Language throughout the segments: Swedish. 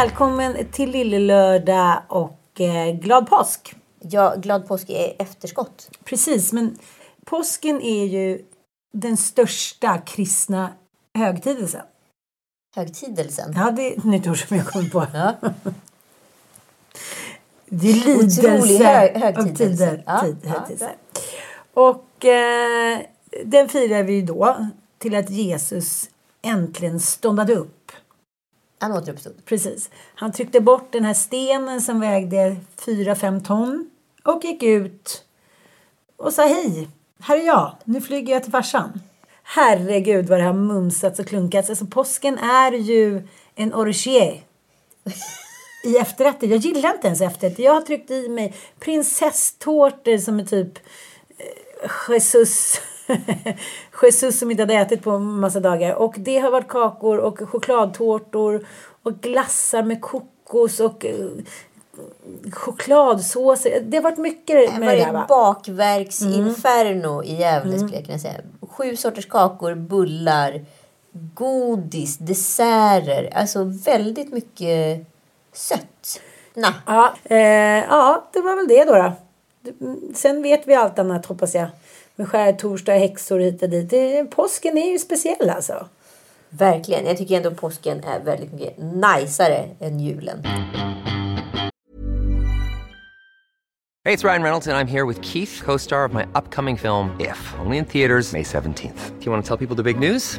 Välkommen till Lillelördag och eh, glad påsk! Ja, glad påsk är efterskott. Precis, men påsken är ju den största kristna högtidelsen. Högtidelsen. Ja, det är ett nytt ord som jag kom på. Ja. Det är lidelse. Otrolig hö- högtidelse. av tider, Ja, tid, ja, högtidelse. Och eh, den firar vi ju då till att Jesus äntligen ståndade upp. Han återuppstod. Precis. Han tryckte bort den här stenen som vägde 4-5 ton och gick ut och sa hej, här är jag, nu flyger jag till farsan. Herregud vad det har mumsats och klunkats. Alltså påsken är ju en orgie i efterrätter. Jag gillar inte ens efterrätter. Jag har tryckt i mig prinsesstårtor som är typ eh, Jesus. Jesus som inte hade ätit på en massa dagar. Och det har varit kakor och chokladtårtor och glassar med kokos och eh, chokladsås. Det har varit mycket Det med var det där va? bakverksinferno i Gävle skulle jag kunna säga. Sju sorters kakor, bullar, godis, desserter. Alltså väldigt mycket sött. Na. Ja, eh, ja, det var väl det då. då. Mm, Sen vet vi allt annat hoppas jag. Med skärtorsdag, häxor hit och dit. Det, påsken är ju speciell alltså. Verkligen. Jag tycker ändå påsken är väldigt mycket najsare än julen. Hey, it's Ryan Reynolds, and I'm here with Keith, co star of my upcoming film, If, only in theaters, May 17th. Do you want to tell people the big news?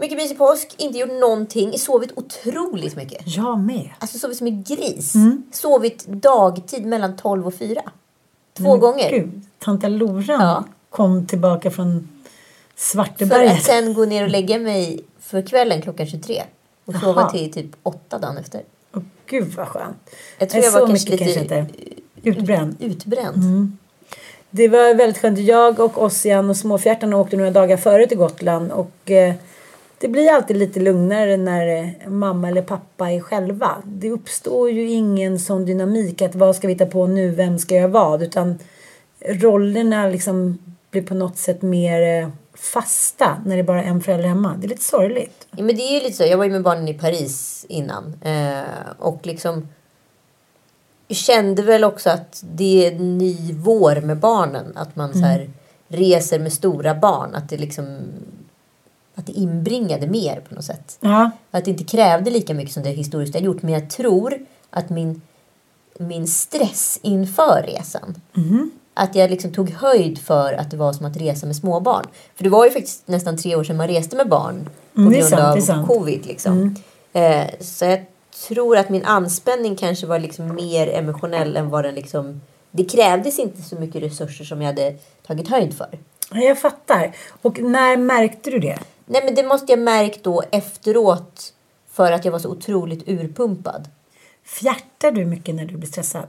Mycket mysig påsk. Inte gjort någonting. Sovit otroligt mycket. Jag med. Alltså sovit som en gris. Sovit dagtid mellan 12 och 4. Två gånger. Gud, tanta Loran Ja. kom tillbaka från För Svarteberget. att sen gå ner och lägga mig för kvällen klockan 23. Och sova Jaha. till typ 8 dagen efter. Åh, Gud vad skönt. Jag tror Nej, jag var kanske lite kanske inte. Utbränd. utbränd. Det var väldigt skönt. Jag och Ossian och småfjärtarna åkte några dagar före till Gotland. Och eh, det blir alltid lite lugnare när eh, mamma eller pappa är själva. Det uppstår ju ingen sån dynamik att vad ska vi hitta på nu, vem ska göra vad? Utan rollerna liksom blir på något sätt mer eh, fasta när det är bara är en förälder hemma. Det är lite sorgligt. Ja, men det är lite så. Jag var ju med barnen i Paris innan. Eh, och liksom kände väl också att det är en ny vår med barnen. Att man så här reser med stora barn. Att det liksom att det inbringade mer på något sätt. Ja, Att det inte krävde lika mycket som det historiskt har gjort. Men jag tror att min, min stress inför resan. Att jag liksom tog höjd för att det var som att resa med småbarn. För det var ju faktiskt nästan tre år sedan man reste med barn. På Mm, grund sant, av covid. Liksom. Eh, så jag tror att min anspänning kanske var liksom mer emotionell än vad den liksom... Det krävdes inte så mycket resurser som jag hade tagit höjd för. jag fattar. Och när märkte du det? Nej men det måste jag märkt då efteråt. För att jag var så otroligt urpumpad. Fjärtar du mycket när du blir stressad?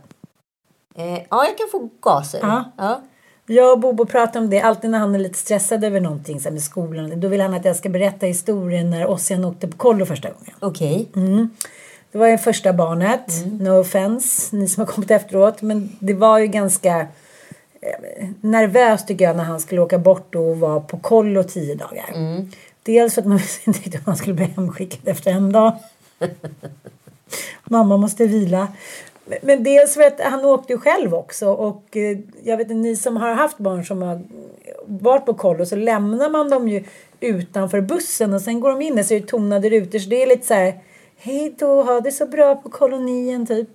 Eh, ja, jag kan få gaser. Ja. Ja. Jag och Bobo pratar om det alltid när han är lite stressad över någonting så med skolan. Då vill han att jag ska berätta historien när Ossian åkte på kollo första gången. Okej. Det var ju första barnet. No offense, ni som har kommit efteråt. Men det var ju ganska eh, nervöst tycker jag när han skulle åka bort och vara på kollo tio dagar. Dels för att man visste inte riktigt om han skulle bli hemskickad efter en dag. Mamma måste vila. Men- dels för att han åkte ju själv också. Och eh, jag vet inte, ni som har haft barn som har varit på kollo så lämnar man dem ju utanför bussen och sen går de in och så är det tonade rutor. Så det är lite så här, hej då, ha det så bra på kolonien typ.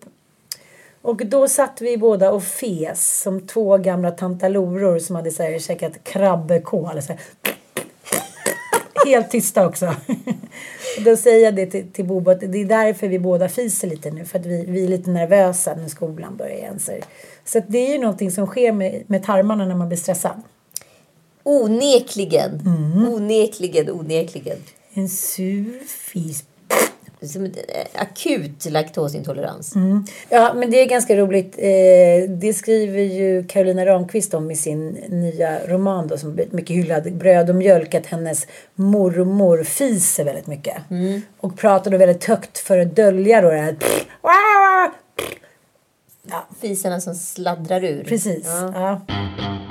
Och då satt vi båda och fes som två gamla tantaloror som hade så här, käkat krabbekål. Så här. Helt tysta också. Då säger jag det till, till Bobo att det är därför vi båda fiser lite nu. För att vi, vi är lite nervösa när skolan börjar igen. Så, så det är ju någonting som sker med, med tarmarna när man blir stressad. Onekligen. Onekligen, onekligen. En sur fis. Som eh, akut laktosintolerans. Ja, men det är ganska roligt. Eh, det skriver ju Carolina Ramqvist om i sin nya roman då, som blivit mycket hyllad, Bröd och mjölk, att hennes mormor fiser väldigt mycket. Och pratar då väldigt högt för att dölja då det här. Fisarna som sladdrar ur. Precis. Ja. Ja.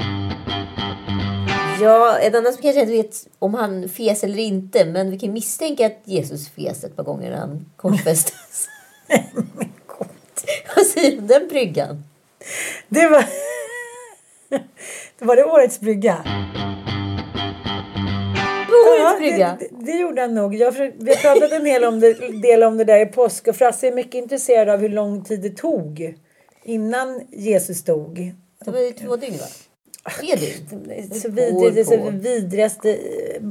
Ja, en annan som kanske inte vet om han fes eller inte. Men vi kan misstänka att Jesus fes ett par gånger när han korsfästes. Vad säger du om den bryggan? Det var... det var det årets brygga. Brygga? det, det, gjorde han nog. Jag, vi pratat en hel om det, del om det där i påsk och Frasse är mycket intresserad av hur lång tid det tog innan Jesus dog. Det var ju två dygn va? Tre dygn? Så vidrigt, det är så vidrigaste eh,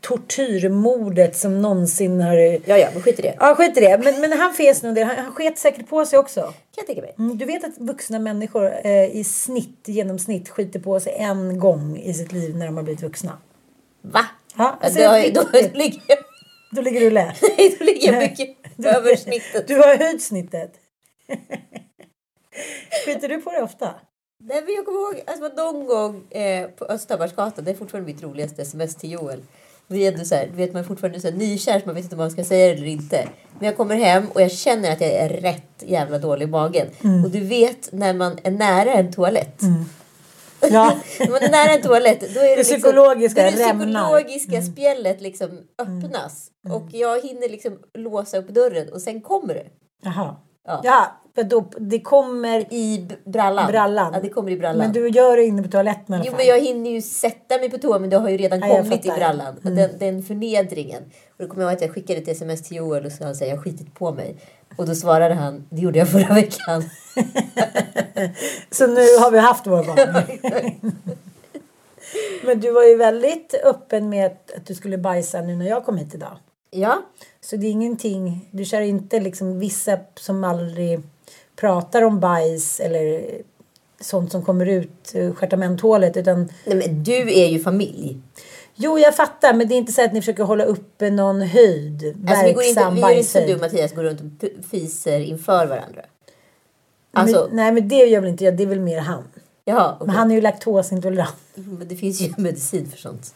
tortyrmordet som någonsin har... Ja, ja, men skit i det. Ja, skit i det. Men, men han fes nog det. Han, han sket säkert på sig också. Kan jag tänka mig. Mm, Du vet att vuxna människor eh, i snitt, genomsnitt skiter på sig en gång i sitt liv när de har blivit vuxna. Va? Ja, alltså, då, jag- då, då ligger jag, Då ligger du lä. nej, då ligger jag mycket över snittet. Du har höjt snittet. Skiter du på dig ofta? Nej, men jag kommer ihåg att det var någon gång eh, på Östhammarsgatan, det är fortfarande mitt roligaste sms till Joel. Vi är ändå så här, vet man är fortfarande så här nykär så man vet inte om man ska säga det eller inte. Men jag kommer hem och jag känner att jag är rätt jävla dålig i magen. Mm. Och du vet när man är nära en toalett. Ja. När man är nära en toalett då är det, liksom, psykologiska det rämnar. psykologiska spjället liksom öppnas. Och jag hinner liksom låsa upp dörren och sen kommer det. Jaha. Ja. Ja, för då, det kommer I brallan. brallan. Ja, det kommer i brallan. Men du gör det inne på toaletten i alla Jo, fall. men jag hinner ju sätta mig på toa men det har ju redan jag kommit i brallan. Och Den, den förnedringen. Och då kommer jag ihåg att jag skickade ett sms till Joel och han säger jag har skitit på mig. Och då svarade han, det gjorde jag förra veckan. Så nu har vi haft vår barn. Men du var ju väldigt öppen med att, att du skulle bajsa nu när jag kom hit idag. Ja, Så det är ingenting, du kör inte liksom vissa som aldrig pratar om bajs eller sånt som kommer ut ur stjärtamenthålet utan Nej, men du är ju familj. Jo, jag fattar, men det är inte så att ni försöker hålla uppe någon höjd. Alltså, vi, går inte, vi gör inte som du. Mattias går runt och fiser inför varandra. Alltså, men, nej, men det gör väl inte jag. Det är väl mer han. jaha, okej. Men han är ju laktosintolerant. Men det finns ju medicin för sånt.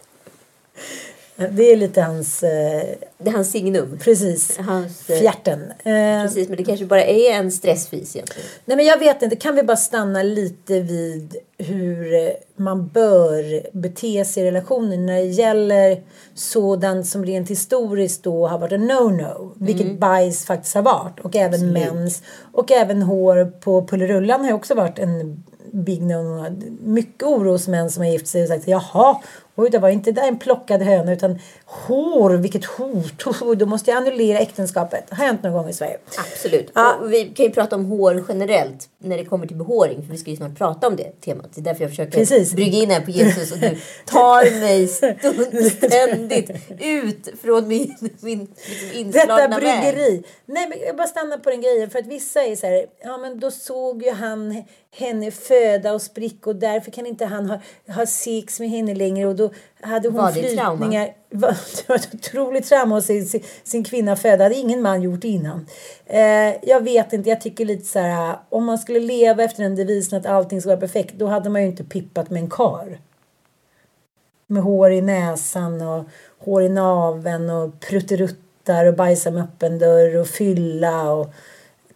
Det är lite hans... Eh, Det är hans signum. precis. Hans, eh, Fjärten. Eh, Precis, men det kanske bara är en stressfis egentligen. nej, men jag vet inte. Kan vi bara stanna lite vid hur man bör bete sig i relationen när det gäller sådant som rent historiskt då har varit en no-no. Vilket bajs faktiskt har varit. Och även mens. Och även hår på pullerullan har också varit en big no-no. Mycket orosmän som har gift sig och sagt jaha, oj det var inte där en plockad höna utan hår, vilket hot. Då måste jag annullera äktenskapet. Har hänt någon gång i Sverige. Absolut. Ja. Och vi kan ju prata om hår generellt när det kommer till behåring. För vi ska ju snart prata om det temat. Det är därför jag försöker Precis. brygga in här på Jesus och du tar mig stund, ständigt ut från min, min liksom inslagna Detta väg. bryggeri. Nej, men jag bara stannar på den grejen. För att vissa är så här, ja men då såg ju han henne föda och spricka och därför kan inte han ha, ha sex med henne längre och då hade hon Var det flytningar. Va- Det var ett otroligt trauma att se sin, sin kvinna föda. Det hade ingen man gjort innan. Eh, jag vet inte, jag tycker lite så här, om man skulle leva efter den devisen att allting ska vara perfekt, då hade man ju inte pippat med en kar. Med hår i näsan och hår i naveln och prutteruttar och bajsa med öppen dörr och fylla och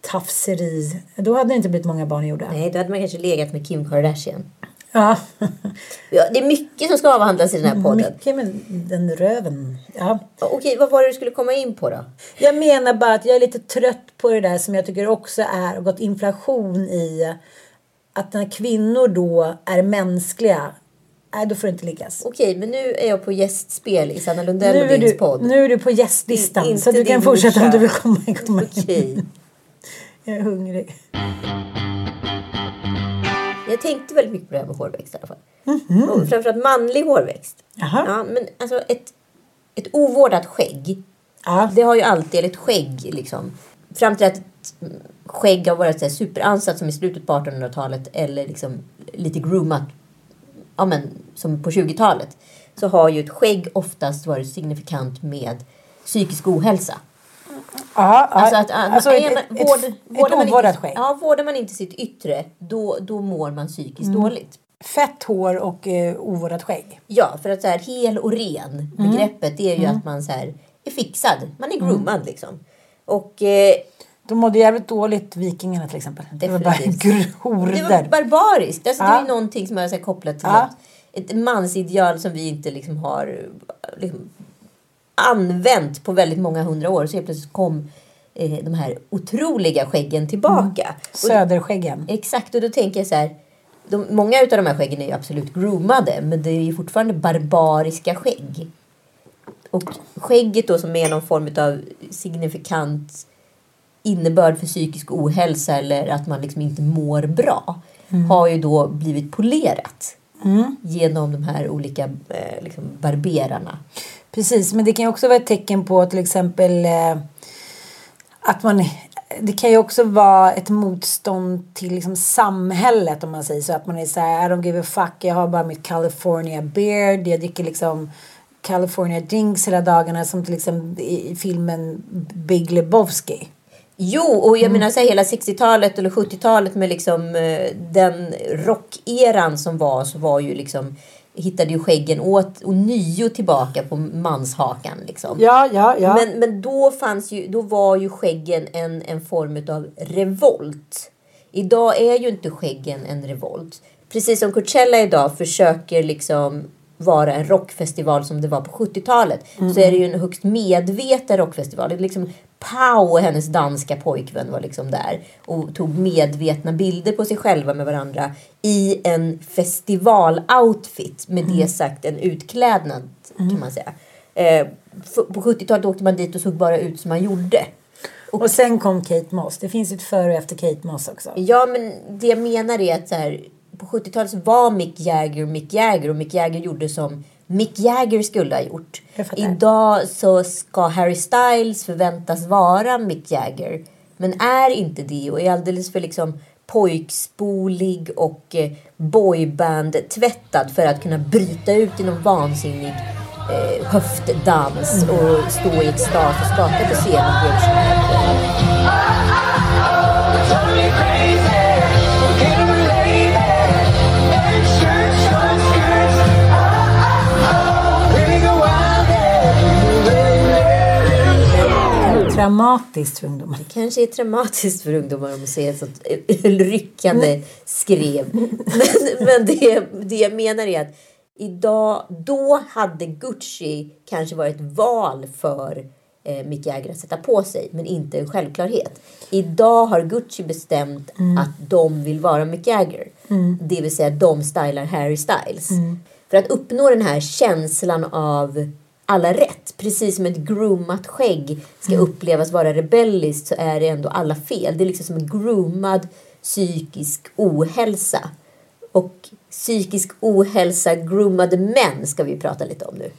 tafseri. Då hade det inte blivit många barn gjorda. Nej, då hade man kanske legat med Kim Kardashian. Ja, Ja, det är mycket som ska avhandlas i den här podden. mycket med den röven. Ja. Okej, vad var det du skulle komma in på då? Jag menar bara att jag är lite trött på det där som jag tycker också är gått inflation i att när kvinnor då är mänskliga, nej då får det inte liggas. Okej, men nu är jag på gästspel i Sanna Lundell Nu och du, podd. nu är du på gästlistan Inte så du kan din fortsätta om morsa. du vill komma, komma Okej. Jag är hungrig. Jag tänkte väldigt mycket på det här med hårväxt i alla fall. Och framförallt manlig hårväxt. Jaha. Ja, men alltså ett, ett ovårdat skägg. Ja. Det har ju alltid, eller ett skägg liksom. Fram till att skägg har varit så här superansatt som i slutet på 1800-talet eller liksom lite groomat ja, men, som på 20-talet. Så har ju ett skägg oftast varit signifikant med psykisk ohälsa. Ja, ja. Alltså, att, Alltså, är ett, man- ett, vård- ett, vårdar man ovårdat inte- skägg. Ja, vårdar man inte sitt yttre då, då mår man psykiskt Mm. dåligt. Fett hår och eh, ovårdat skägg. Ja, för att så här, hel och ren Mm. begreppet det är ju att man så här, är fixad. Man är groomad liksom. Och eh, De mådde jävligt dåligt, vikingarna till exempel. Det var bara Definitivt. det var horder. barbariskt. Alltså, Det Ja. är ju någonting som är så kopplat till Ja. ett, ett mansideal som vi inte liksom har liksom, använt på väldigt många hundra år. Så helt plötsligt kom eh, de här otroliga skäggen tillbaka. Och- Söderskäggen. Exakt, och då tänker jag så här. De, många av de här skäggen är ju absolut groomade, men det är ju fortfarande barbariska skägg. Och skägget då som är någon form av signifikant innebörd för psykisk ohälsa eller att man liksom inte mår bra har ju då blivit polerat genom de här olika eh, liksom barberarna. Precis, men det kan ju också vara ett tecken på till exempel eh, att man... Det kan ju också vara ett motstånd till liksom samhället om man säger så. Att man är så här, I don't give a fuck, jag har bara mitt California beard. Jag dricker liksom California drinks hela dagarna som till exempel i filmen Big Lebowski. Jo, och jag menar så här, hela 60-talet eller 70-talet med liksom eh, den rockeran som var så var ju liksom hittade ju skäggen åt och nio tillbaka på manshakan liksom. Ja, ja, ja. Men, men då fanns ju, då var ju skäggen en, en form av revolt. Idag är ju inte skäggen en revolt. Precis som Coachella idag försöker liksom vara en rockfestival som det var på 70-talet. Så är det ju en högst medveten rockfestival. Det är liksom Pau och hennes danska pojkvän var liksom där och tog medvetna bilder på sig själva med varandra i en festivaloutfit. Med det sagt en utklädnad kan man säga. Eh, på 70-talet åkte man dit och såg bara ut som man gjorde. Och sen kom Kate Moss. Det finns ett före och efter Kate Moss också. Ja, men det jag menar är att så här, på 70-talet så var Mick Jagger Mick Jagger och Mick Jagger gjorde som Mick Jagger skulle ha gjort. Idag så ska Harry Styles förväntas vara Mick Jagger. Men är inte det och är alldeles för liksom pojkspolig och eh, boyband-tvättad för att kunna bryta ut i någon vansinnig eh, höftdans och stå i extas och skaka på scenen. Traumatiskt för ungdomar. kanske är traumatiskt för ungdomar om att se ett sånt eh, ryckande skrev. Men, men det, det jag menar är att idag, då hade Gucci kanske varit val för eh, Mick Jagger att sätta på sig, men inte en självklarhet. Idag har Gucci bestämt att de vill vara Mick Jagger. Det vill säga de stylar Harry Styles. För att uppnå den här känslan av alla rätt. Precis som ett groomat skägg ska upplevas vara rebelliskt så är det ändå alla fel. Det är liksom som en groomad psykisk ohälsa. Och psykisk ohälsa, groomade män ska vi prata lite om nu.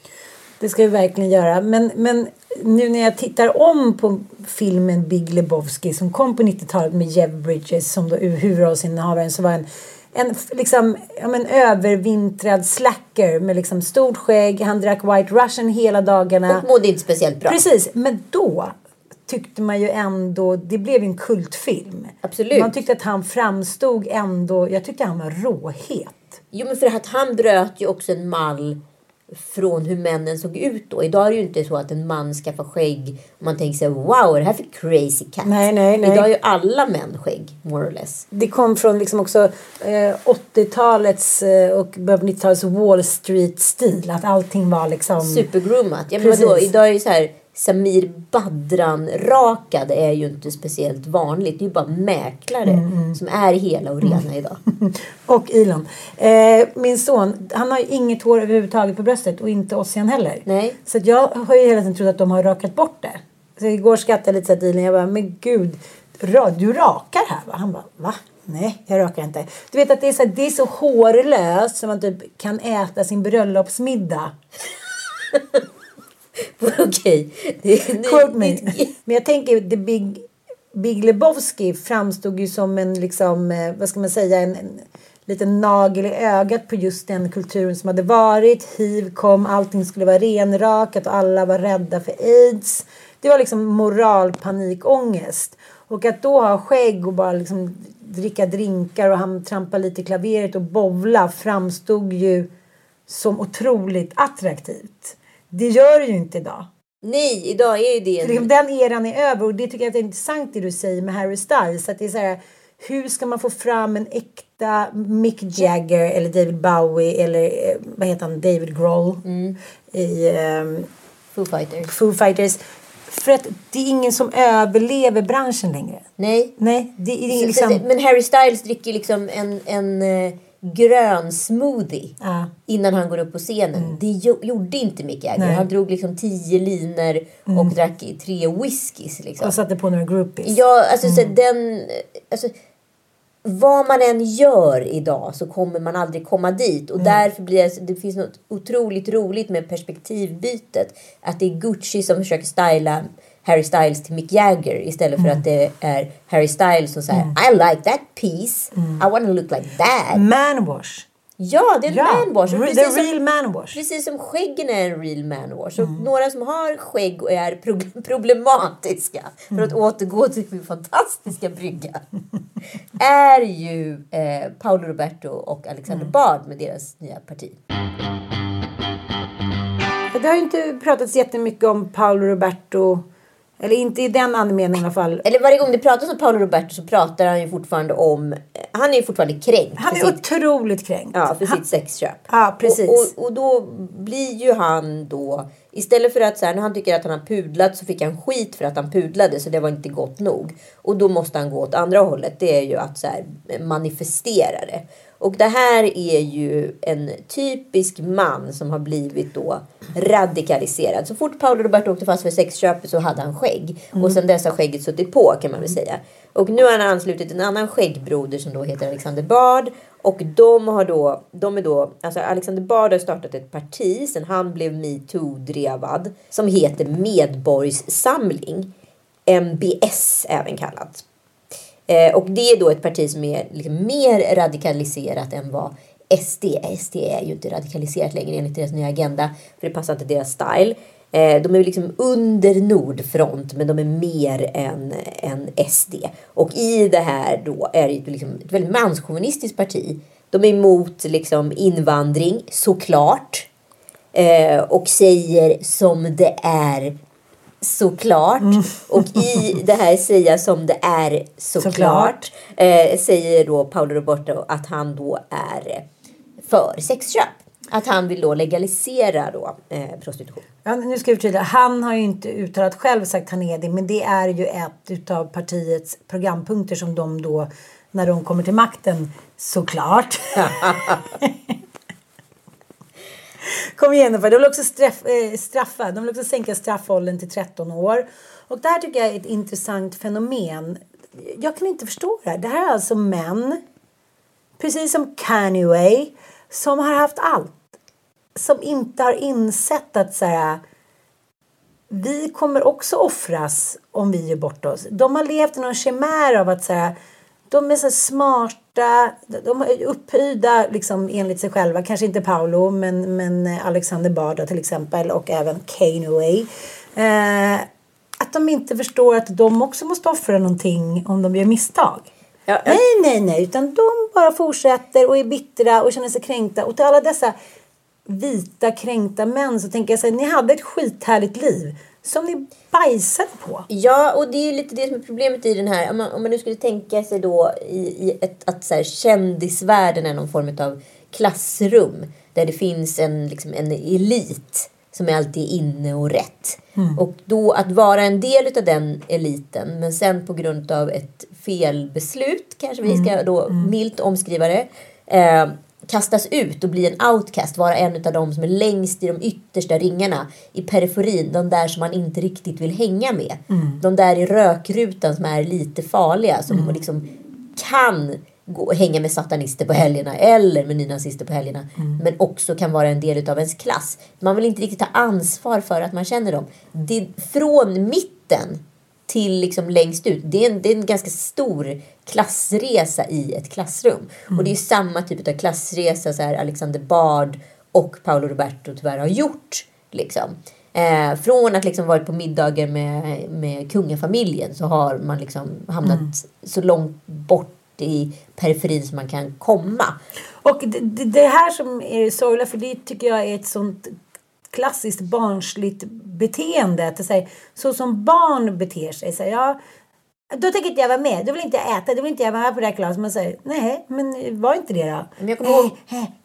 Det ska vi verkligen göra. Men, men nu när jag tittar om på filmen Big Lebowski som kom på 90-talet med Jeff Bridges som då huvudrollsinnehavaren så var en en liksom, ja, men, övervintrad slacker med liksom stort skägg. Han drack White Russian hela dagarna. Och mådde inte speciellt bra. Precis, men då tyckte man ju ändå, det blev en kultfilm. Absolut. Man tyckte att han framstod ändå, jag tyckte han var råhet. Jo men för att han bröt ju också en mall från hur männen såg ut då. Idag är det ju inte så att en man skaffar skägg och man tänker sig wow, det här för crazy cat? Nej, nej, nej. Idag är ju alla män skägg, more or less. Det kom från liksom också eh, 80-talets eh, och början på 90-talets Wall Street-stil. Att allting var liksom... Supergroomat. Ja, men? Precis. Idag är ju så här Samir Badran-rakad är ju inte speciellt vanligt. Det är ju bara mäklare Mm, som är hela och rena idag. Och Elon. Eh, min son, han har ju inget hår överhuvudtaget på bröstet och inte Ossian heller. Nej. Så jag har ju hela tiden trott att de har rakat bort det. Så igår skrattade jag lite så att Elon, jag bara, men gud. "Ra- du rakar här va? Han bara, va? Nej, jag rakar inte. Du vet att det är så, det är så hårlöst som man typ kan äta sin bröllopsmiddag. Okej. Är- Quote me. Men jag tänker, The Big, Big Lebowski framstod ju som en, liksom, eh, vad ska man säga, en, en liten nagel i ögat på just den kulturen som hade varit. Hiv kom, allting skulle vara renrakat och alla var rädda för aids. Det var liksom moralpanikångest. Och att då ha skägg och bara liksom dricka drinkar och han trampa lite i klaveret och bovla framstod ju som otroligt attraktivt. Det gör det ju inte idag. Nej, idag är ju det Liksom en... Den eran är över och det tycker jag är intressant det du säger med Harry Styles. Att det är så här, hur ska man få fram en äkta Mick Jagger eller David Bowie eller eh, vad heter han, David Grohl i ehm, Foo Fighters. Foo Fighters. För att det är ingen som överlever branschen längre. Nej. Nej, det är liksom... Men Harry Styles dricker liksom en, en eh, grön smoothie Ja. innan han går upp på scenen. Det jo- gjorde inte Mick Jagger. Nej. Han drog liksom tio liner och drack tre whiskys. Liksom. Och satte på några groupies. Ja, alltså så den... Alltså, vad man än gör idag så kommer man aldrig komma dit. Och därför blir det, det finns något otroligt roligt med perspektivbytet. Att det är Gucci som försöker styla Harry Styles till Mick Jagger istället för att det är Harry Styles som säger I like that piece. I wanna look like that. Manwash. Ja, det är en Ja, manwash. Precis the som- real manwash. Precis som skäggen är en real manwash. Och några som har skägg och är pro- problematiska, för att återgå till min fantastiska brygga, är ju eh, Paolo Roberto och Alexander Bard med deras nya parti. Det har ju inte pratats jättemycket om Paolo Roberto. Eller inte i den andemeningen i alla fall. Eller varje gång det pratas om Paolo Roberto så pratar han ju fortfarande om... Han är ju fortfarande kränkt Han är sitt, otroligt kränkt. ja, för Han- sitt sexköp. Ja, precis. Och, och, och då blir ju han då... Istället för att så här, när han tycker att han har pudlat så fick han skit för att han pudlade så det var inte gott nog. Och då måste han gå åt andra hållet. Det är ju att så här, manifestera det. Och det här är ju en typisk man som har blivit då radikaliserad. Så fort Paolo Roberto åkte fast för sexköp så hade han skägg. Och sen dess har skägget suttit på kan man väl säga. Och nu har han anslutit en annan skäggbroder som då heter Alexander Bard. Och de har då, de är då, alltså Alexander Bard har startat ett parti sen han blev metoo-drevad. Som heter Medborgssamling. MBS även kallat. Eh, och det är då ett parti som är liksom mer radikaliserat än vad SD är. SD är ju inte radikaliserat längre enligt deras nya agenda. För det passar inte deras style. Eh, de är liksom under Nordfront men de är mer än, än SD. Och i det här då är det ju liksom ett väldigt manschauvinistiskt parti. De är emot liksom invandring såklart. Eh, och säger som det är såklart. Och i det här säga som det är såklart, Såklart. Eh, säger då Paolo Roberto att han då är för sexköp. Att han vill då legalisera då, eh, prostitution. Ja, nu ska jag förtydliga. Han har ju inte uttalat själv sagt han är det. Men det är ju ett utav partiets programpunkter som de då, när de kommer till makten, såklart. Kom igen för de vill också straff, eh, straffa. De vill också sänka straffåldern till 13 år. Och det här tycker jag är ett intressant fenomen. Jag kan inte förstå det här. Det här är alltså män, precis som Kanye, som har haft allt. Som inte har insett att så här, vi kommer också offras om vi gör bort oss. De har levt i någon chimär av att så här, de är så smarta, de är upphöjda liksom, enligt sig själva. Kanske inte Paolo, men, men Alexander Bard till exempel och även Kanye. Eh, att de inte förstår att de också måste offra någonting om de gör misstag. Ja, ja. Nej, nej, nej, utan de bara fortsätter och är bittra och känner sig kränkta. Och till alla dessa vita kränkta män så tänker jag så här, ni hade ett skithärligt liv som ni bajsade på. Ja, och det är lite det som är problemet i den här. Om man, om man nu skulle tänka sig då i, i ett, att så här, kändisvärlden är någon form av klassrum. Där det finns en, liksom, en elit som är alltid inne och rätt. Och då att vara en del av den eliten men sen på grund av ett felbeslut, kanske vi ska då milt omskriva det. Eh, kastas ut och bli en outcast, vara en av de som är längst i de yttersta ringarna, i periferin, de där som man inte riktigt vill hänga med. De där i rökrutan som är lite farliga, som liksom kan gå hänga med satanister på helgerna eller med nynazister på helgerna. Men också kan vara en del av ens klass. Man vill inte riktigt ta ansvar för att man känner dem. Det, från mitten till liksom längst ut. Det är, en, det är en ganska stor klassresa i ett klassrum. Och det är samma typ av klassresa så här Alexander Bard och Paolo Roberto tyvärr har gjort. Liksom. Eh, från att liksom varit på middagar med, med kungafamiljen så har man liksom hamnat så långt bort i periferin som man kan komma. Och det, det, det här som är sorgligt, för det tycker jag är ett sånt klassiskt barnsligt beteende. Att det, så, här, så som barn beter sig. Så här, ja, då tänker inte jag vara med. Då vill inte jag äta. Då vill inte jag vara med på det här kalaset. Man säger nej, men var inte det då. Men jag kommer ihåg,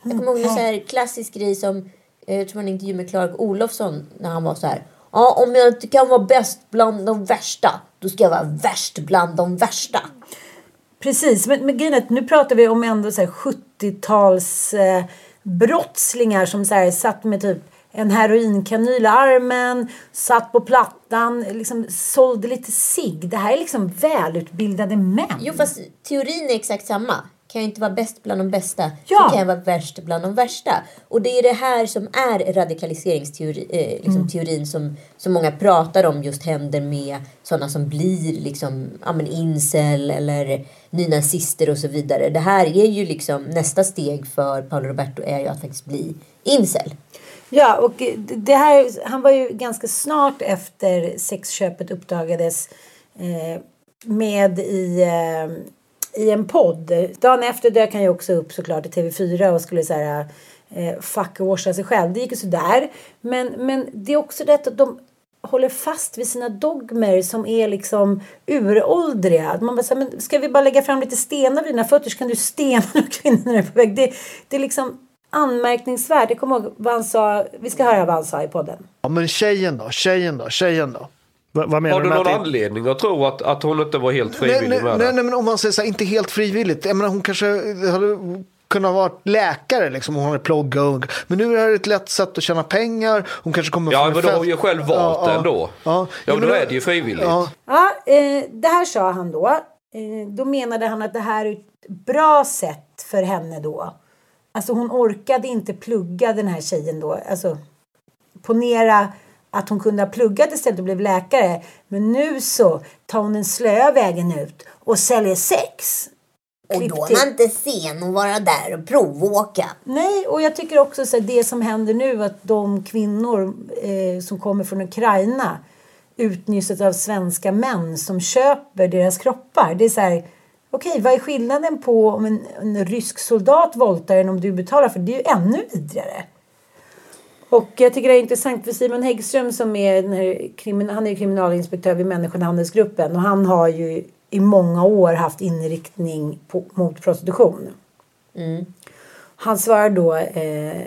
jag kommer ihåg en så här klassisk grej som eh, jag tror en intervju med Clark Olofsson när han var så här. Ja, om jag inte kan vara bäst bland de värsta, då ska jag vara värst bland de värsta. Precis, men, men grejen nu pratar vi om ändå så här 70-tals eh, brottslingar som så här, satt med typ en heroinkanyl i armen, satt på plattan, liksom sålde lite cigg. Det här är liksom välutbildade män. Jo, fast teorin är exakt samma. Kan jag inte vara bäst bland de bästa Ja. så kan jag vara värst bland de värsta. Och det är det här som är radikaliseringsteorin eh, liksom teorin som, som många pratar om just händer med sådana som blir liksom, ja, men incel eller nynazister och så vidare. Det här är ju liksom nästa steg för Paolo Roberto är ju att faktiskt bli incel. Ja, och det här, han var ju ganska snart efter sexköpet uppdagades eh, med i, eh, i en podd. Dagen efter dök han ju också upp såklart i TV4 och skulle så här, eh, fuckwasha sig själv. Det gick ju sådär. Men, men det är också det att de håller fast vid sina dogmer som är liksom uråldriga. Man bara säger, men ska vi bara lägga fram lite stenar vid dina fötter så kan du stena kvinnorna när är på väg. Det, det är liksom anmärkningsvärt. Jag kommer ihåg vad han sa. Vi ska höra vad han sa i podden. Ja, men tjejen då? Tjejen då? Tjejen då? Va, vad menar Har du med någon anledning att tro att, att hon inte var helt Nej, frivillig nej, med nej, det? nej, men om man säger så här, inte helt frivilligt. Jag menar, hon kanske hade kunnat vara läkare liksom. Hon hade pluggat. och- Men nu är det här ett lätt sätt att tjäna pengar. Hon kanske kommer Ja, men en då har fest- hon ju själv valt Ja, det ja. ändå. Ja, Ja, men då är det ju frivilligt. Ja, Ja, eh, det här sa han då. Eh, då menade han att det här är ett bra sätt för henne då. Alltså hon orkade inte plugga den här tjejen då. Alltså ponera att hon kunde ha pluggat istället och blev läkare. Men nu så tar hon den slöa vägen ut och säljer sex. Och då är man inte sen att vara där och provåka. Nej, och jag tycker också så här, det som händer nu att de kvinnor eh, som kommer från Ukraina utnyttjas av svenska män som köper deras kroppar. Det är så här, okej, vad är skillnaden på om en, en rysk soldat våldtar än om du betalar för det? är ju ännu vidrigare. Och jag tycker det är intressant för Simon Häggström som är, den här, han är kriminalinspektör vid Människohandelsgruppen och han har ju i många år haft inriktning på, mot prostitution. Han svarar då eh,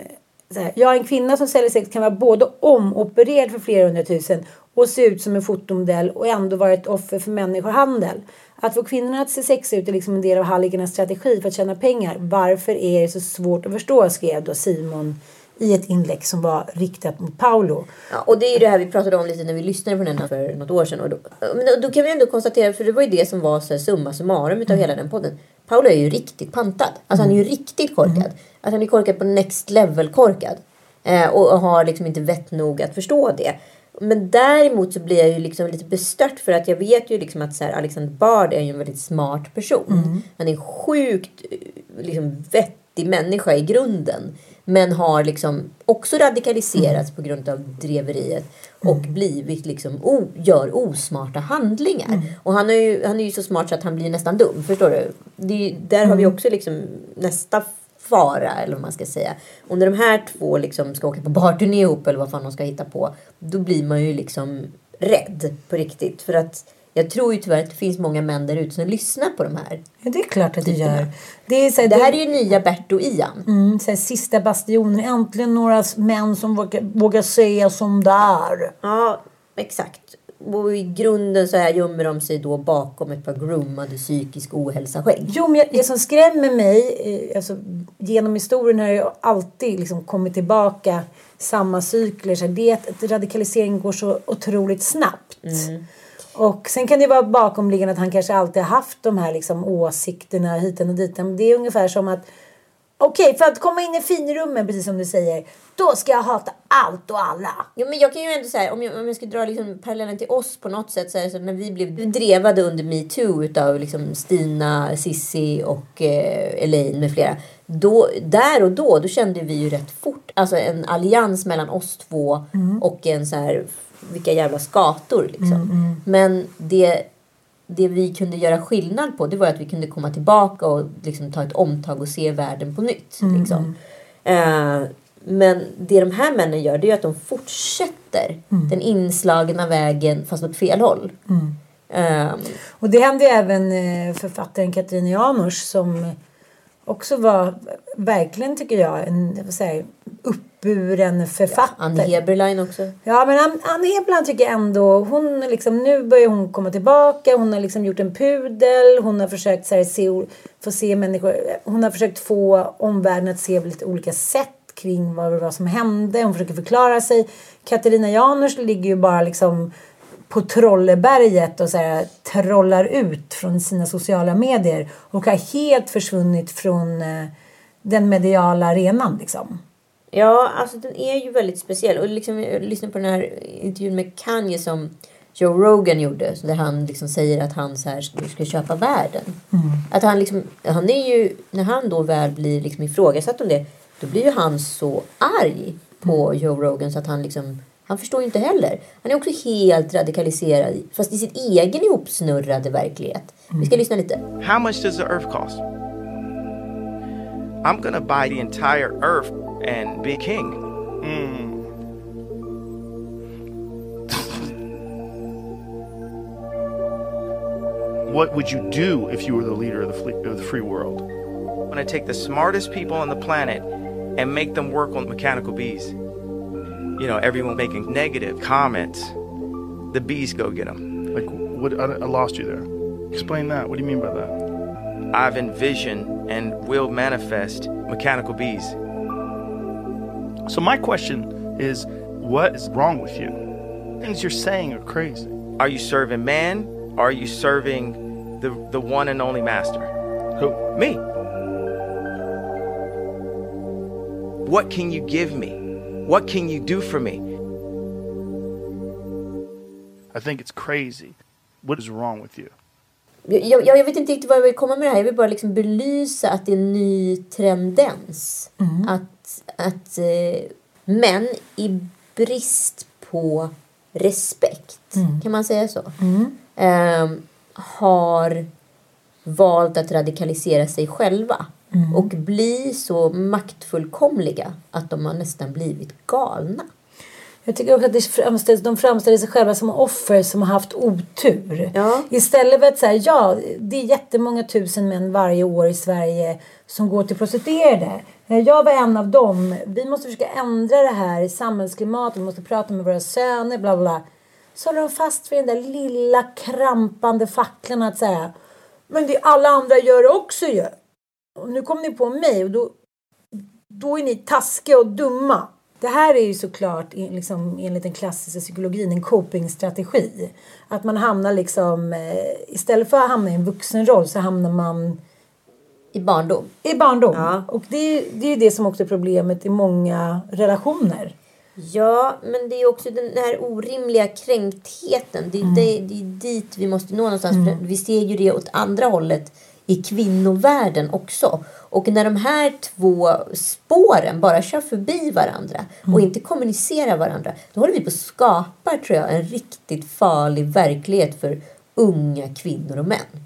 så här, ja en kvinna som säljer sex kan vara både omopererad för flera hundratusen och se ut som en fotomodell och ändå vara ett offer för människohandel. Att få kvinnorna att se sex ut är liksom en del av halligernas strategi för att tjäna pengar. Varför är det så svårt att förstå? skrev då Simon i ett inlägg som var riktat mot Paolo. Ja, och det är ju det här vi pratade om lite när vi lyssnade på den för något år sedan. Och då, men då, då kan vi ändå konstatera, för det var ju det som var så här, summa summarum utav hela den podden. Paolo är ju riktigt pantad. Alltså han är ju riktigt korkad. Att han är korkad på next level korkad. Eh, och, och har liksom inte vett nog att förstå det. Men däremot så blir jag ju liksom lite bestört för att jag vet ju liksom att så här, Alexander Bard är en väldigt smart person. Han är en sjukt eh, liksom, vettig människa i grunden. Men har liksom också radikaliserats på grund av dreveriet. Och blivit liksom, o, gör osmarta handlingar. Och han är, ju, han är ju så smart så att han blir nästan dum. Förstår du? Det där har vi också liksom nästa fara eller vad man ska säga. Och när de här två liksom ska åka på barturné ihop eller vad fan de ska hitta på. Då blir man ju liksom rädd på riktigt. För att jag tror ju tyvärr att det finns många män där ute som lyssnar på de här. Ja, det är klart att det gör. Det, är så här, Det här är ju nya Bert och Ian. Mm, så här, sista bastionen. Äntligen några män som vågar, vågar säga som det är. Ja, exakt. Och i grunden så här gömmer de sig då bakom ett par groomade psykisk ohälsa-skägg. Jo, men det som skrämmer mig, eh, alltså, genom historien har jag alltid liksom kommit tillbaka samma cykler. Så det är att radikaliseringen går så otroligt snabbt. Och sen kan det vara bakomliggande att han kanske alltid har haft de här liksom, åsikterna hit och dit. Men det är ungefär som att Okej, för att komma in i finrummen, precis som du säger, då ska jag hata allt och alla. Ja, men jag kan ju ändå säga, om jag, om jag ska dra liksom parallellen till oss på något sätt så är det så när vi blev drevade under metoo utav liksom Stina, Sissi och eh, Elaine med flera. Då, där och då, då kände vi ju rätt fort alltså en allians mellan oss två och en så här, vilka jävla skator liksom. Men det, det vi kunde göra skillnad på det var att vi kunde komma tillbaka och liksom ta ett omtag och se världen på nytt. Liksom. Eh, men det de här männen gör det är att de fortsätter den inslagna vägen fast åt fel håll. Eh, Och det hände även eh, författaren Katarina Janouch som också var verkligen, tycker jag, en vad säger, uppburen författare. Ann Heberlein också. Ja, men Ann, Ann Hebland tycker jag ändå, hon liksom, nu börjar hon komma tillbaka. Hon har liksom gjort en pudel. Hon har försökt så här, se, få se människor, hon har försökt få omvärlden att se på lite olika sätt kring vad det var som hände. Hon försöker förklara sig. Katarina Janouch ligger ju bara liksom på Trolleberget och så här, trollar ut från sina sociala medier och har helt försvunnit från eh, den mediala arenan liksom. Ja, alltså den är ju väldigt speciell. Och liksom, jag lyssnade på den här intervjun med Kanye som Joe Rogan gjorde. Där han liksom säger att han så här, nu ska köpa världen. Att han liksom, han är ju, när han då väl blir liksom ifrågasatt om det. Då blir ju han så arg på Joe Rogan så att han liksom han förstår ju inte heller. Han är också helt radikaliserad. Fast i sin egen ihopsnurrade verklighet. Vi ska lyssna lite. How much does the earth cost? I'm gonna buy the entire earth and be king. Hmm. What would you do if you were the leader of the, of the free world? I'm gonna take the smartest people on the planet and make them work on mechanical bees. You know, everyone making negative comments. The bees go get them. Like, what? I, I lost you there. Explain that. What do you mean by that? I've envisioned and will manifest mechanical bees. So my question is, what is wrong with you? Things you're saying are crazy. Are you serving man? Are you serving the, the one and only master? Who? Me. What can you give me? What can you do for me? I think it's crazy. What is wrong with you? Jag, jag, vet inte riktigt vad jag vill komma med det här. Jag vill bara liksom belysa att det är en ny tendens. Att, att eh, män i brist på respekt, kan man säga så, eh, har valt att radikalisera sig själva. Och bli så maktfullkomliga att de har nästan blivit galna. Jag tycker också att det framställs, de framställer sig själva som offer som har haft otur. Ja. Istället för att säga ja, det är jättemånga tusen män varje år i Sverige som går till prostituerade. Eh, Jag var en av dem. Vi måste försöka ändra det här samhällsklimatet. Vi måste prata med våra söner, bla bla, bla. Så håller de fast vid den där lilla krampande facklan att säga men det alla andra gör också ju. Och nu kom ni på mig och då, då är ni taskiga och dumma. Det här är ju såklart en- liksom, enligt den klassiska psykologin en copingstrategi. Att man hamnar liksom, eh, istället för att hamna i en vuxenroll så hamnar man I barndom. i barndom. Ja. Och det är, det är ju det som också är problemet i många relationer. Ja, men det är också den här orimliga kränktheten. Det är, det, det är dit vi måste nå någonstans. För vi ser ju det åt andra hållet i kvinnovärlden också. Och när de här två spåren bara kör förbi varandra och inte kommunicerar varandra. Då håller vi på att skapa, tror jag, en riktigt farlig verklighet för unga kvinnor och män.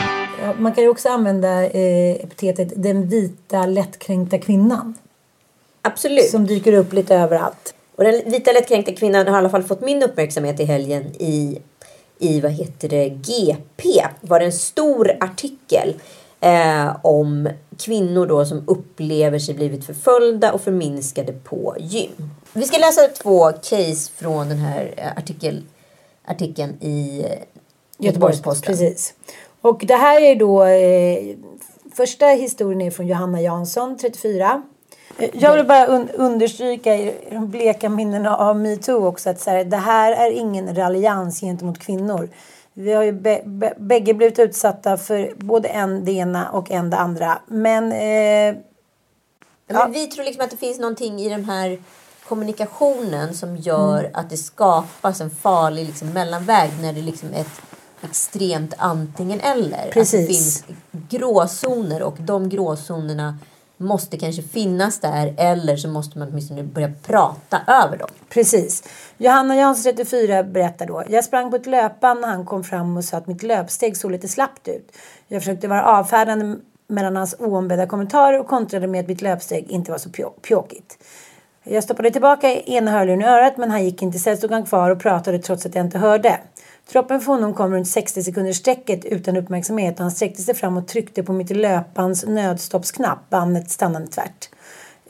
Man kan ju också använda eh, epitetet den vita lättkränkta kvinnan. Absolut. Som dyker upp lite överallt. Och den vita lättkränkta kvinnan har i alla fall fått min uppmärksamhet i helgen i, i vad heter det, GP. var det en stor artikel eh, om kvinnor då som upplever sig blivit förföljda och förminskade på gym. Vi ska läsa två case från den här eh, artikel, artikeln i eh, Göteborgs-Posten. Precis. Och det här är då eh, första historien är från Johanna Jansson, 34. Eh, Jag vill bara un understryka i de bleka minnena av metoo också att så här, det här är ingen raljans gentemot kvinnor. Vi har ju bä- bä- bägge blivit utsatta för både en det ena och en det andra. Men eh, Ja, Men vi tror liksom att det finns någonting i den här kommunikationen som gör Mm. att det skapas en farlig liksom, mellanväg när det liksom är ett extremt antingen eller. Att det Precis. finns gråzoner och de gråzonerna måste kanske finnas där eller så måste man åtminstone börja prata över dem. Precis. Johanna Jansson, 34, berättar då. Jag sprang på ett löpband när han kom fram och sa att mitt löpsteg såg lite slappt ut. Jag försökte vara avfärdande mellan hans oombedda kommentarer och kontrade med att mitt löpsteg inte var så pjå- pjåkigt. Jag stoppade tillbaka ena hörluren i örat men han gick inte. Istället stod han kvar och pratade trots att jag inte hörde. Droppen för honom kom runt 60 sekunders sträcket utan uppmärksamhet och han sträckte sig fram och tryckte på mitt löpbands nödstoppsknapp. Bandet stannade tvärt.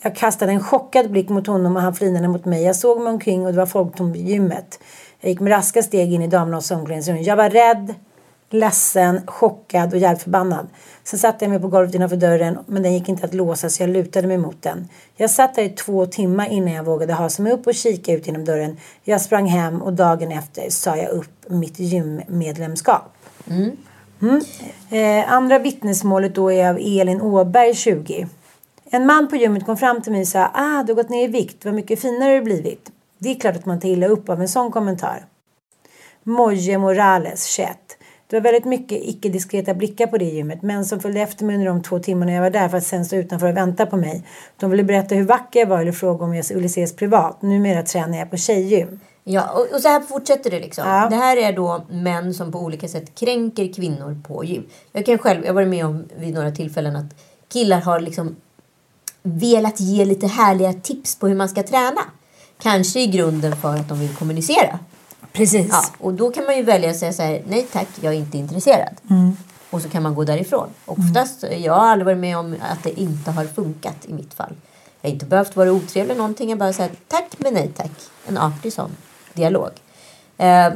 Jag kastade en chockad blick mot honom och han flinade mot mig. Jag såg mig omkring och det var folktomt i gymmet. Jag gick med raska steg in i damernas omklädningsrum. Jag var rädd, ledsen, chockad och jävligt förbannad. Sen satte jag mig på golvet innanför dörren men den gick inte att låsa så jag lutade mig mot den. Jag satt där i två timmar innan jag vågade hasa mig upp och kika ut genom dörren. Jag sprang hem och dagen efter sa jag upp mitt gymmedlemskap. Mm. Eh, andra vittnesmålet då är av Elin Åberg, 20. En man på gymmet kom fram till mig och sa ah, du har gått ner i vikt, vad mycket finare du blivit. Det är klart att man tar illa upp av en sån kommentar. Moje Morales, 21. Det var väldigt mycket icke-diskreta blickar på det gymmet. Män som följde efter mig under de två timmarna jag var där för att sen stå utanför och vänta på mig. De ville berätta hur vacker jag var eller fråga om jag ville ses privat. Numera tränar jag på tjejgym. Ja, och, och så här fortsätter det liksom. Ja. Det här är då män som på olika sätt kränker kvinnor på gym. Jag kan själv, jag har varit med om vid några tillfällen att killar har liksom velat ge lite härliga tips på hur man ska träna. Kanske i grunden för att de vill kommunicera. Precis. Ja, och då kan man ju välja att säga så här, nej tack, jag är inte intresserad. Och så kan man gå därifrån. Oftast, jag har aldrig varit med om att det inte har funkat i mitt fall. Jag har inte behövt vara otrevlig någonting. Jag bara säger tack men nej tack. En artig sån dialog. Eh,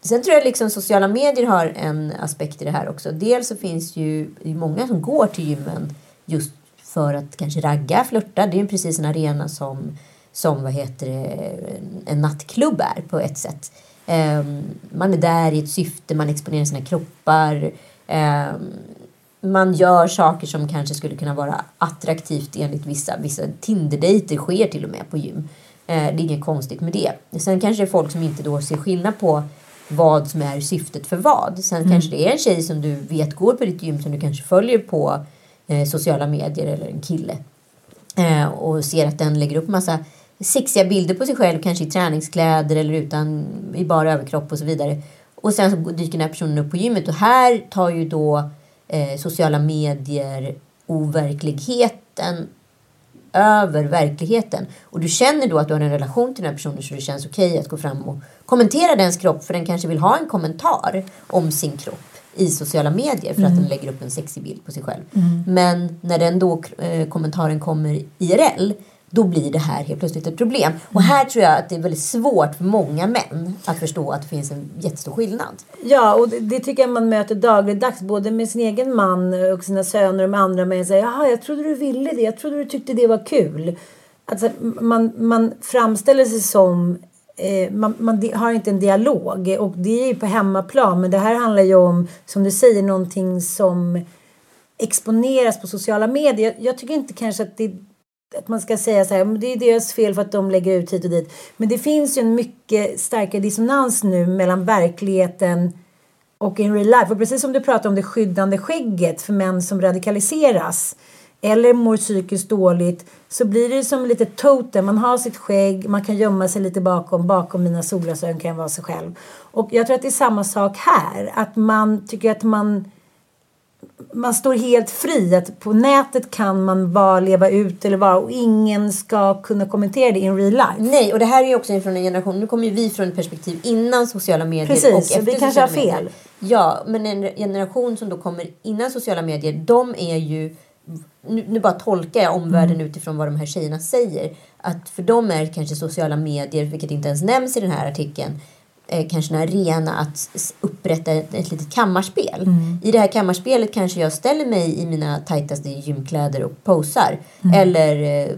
sen tror jag liksom sociala medier har en aspekt i det här också. Dels så finns ju många som går till gymmen just för att kanske ragga, flörta. Det är ju precis en arena som, som vad heter det, en nattklubb är på ett sätt. Ehm, man är där i ett syfte, man exponerar sina kroppar. Ehm, man gör saker som kanske skulle kunna vara attraktivt enligt vissa. Vissa Tinder-dejter sker till och med på gym. Eh, det är inget konstigt med det. Sen kanske det är folk som inte då ser skillnad på vad som är syftet för vad. Sen kanske det är en tjej som du vet går på ditt gym som du kanske följer på eh, sociala medier eller en kille. Och ser att den lägger upp massa sexiga bilder på sig själv, kanske i träningskläder eller utan i bara överkropp och så vidare. Och sen så dyker den här personen upp på gymmet och här tar ju då eh, sociala medier overkligheten över verkligheten. Och du känner då att du har en relation till den här personen så det känns okej att gå fram och kommentera dens kropp för den kanske vill ha en kommentar om sin kropp i sociala medier för att den lägger upp en sexig bild på sig själv. Men när den då eh, kommentaren kommer IRL då blir det här helt plötsligt ett problem. Och här tror jag att det är väldigt svårt för många män att förstå att det finns en jättestor skillnad. Ja, och det, det tycker jag man möter dagligdags både med sin egen man och sina söner och med andra män. Säger, Jaha, jag trodde du ville det. Jag trodde du tyckte det var kul. Alltså, man, man framställer sig som eh, man, man har inte en dialog och det är ju på hemmaplan men det här handlar ju om som du säger någonting som exponeras på sociala medier. Jag, jag tycker inte kanske att det att man ska säga så här, det är deras fel för att de lägger ut hit och dit. Men det finns ju en mycket starkare dissonans nu mellan verkligheten och in real life. Och precis som du pratar om det skyddande skägget för män som radikaliseras eller mår psykiskt dåligt så blir det som lite totem. Man har sitt skägg, man kan gömma sig lite bakom. Bakom mina solglasögon kan jag vara sig själv. Och jag tror att det är samma sak här. Att man tycker att man man står helt fri. Att på nätet kan man bara leva ut eller vara och ingen ska kunna kommentera det in real life. Nej, och det här är ju också från en generation, nu kommer ju vi från ett perspektiv innan sociala medier Precis, och efter vi kanske har fel. medier. Ja, men en generation som då kommer innan sociala medier, de är ju nu, nu bara tolkar jag omvärlden Mm. utifrån vad de här tjejerna säger. Att för dem är kanske sociala medier, vilket inte ens nämns i den här artikeln, eh, kanske en arena att upprätta ett, ett litet kammarspel. Mm. I det här kammarspelet kanske jag ställer mig i mina tajtaste gymkläder och posar. Mm. Eller eh,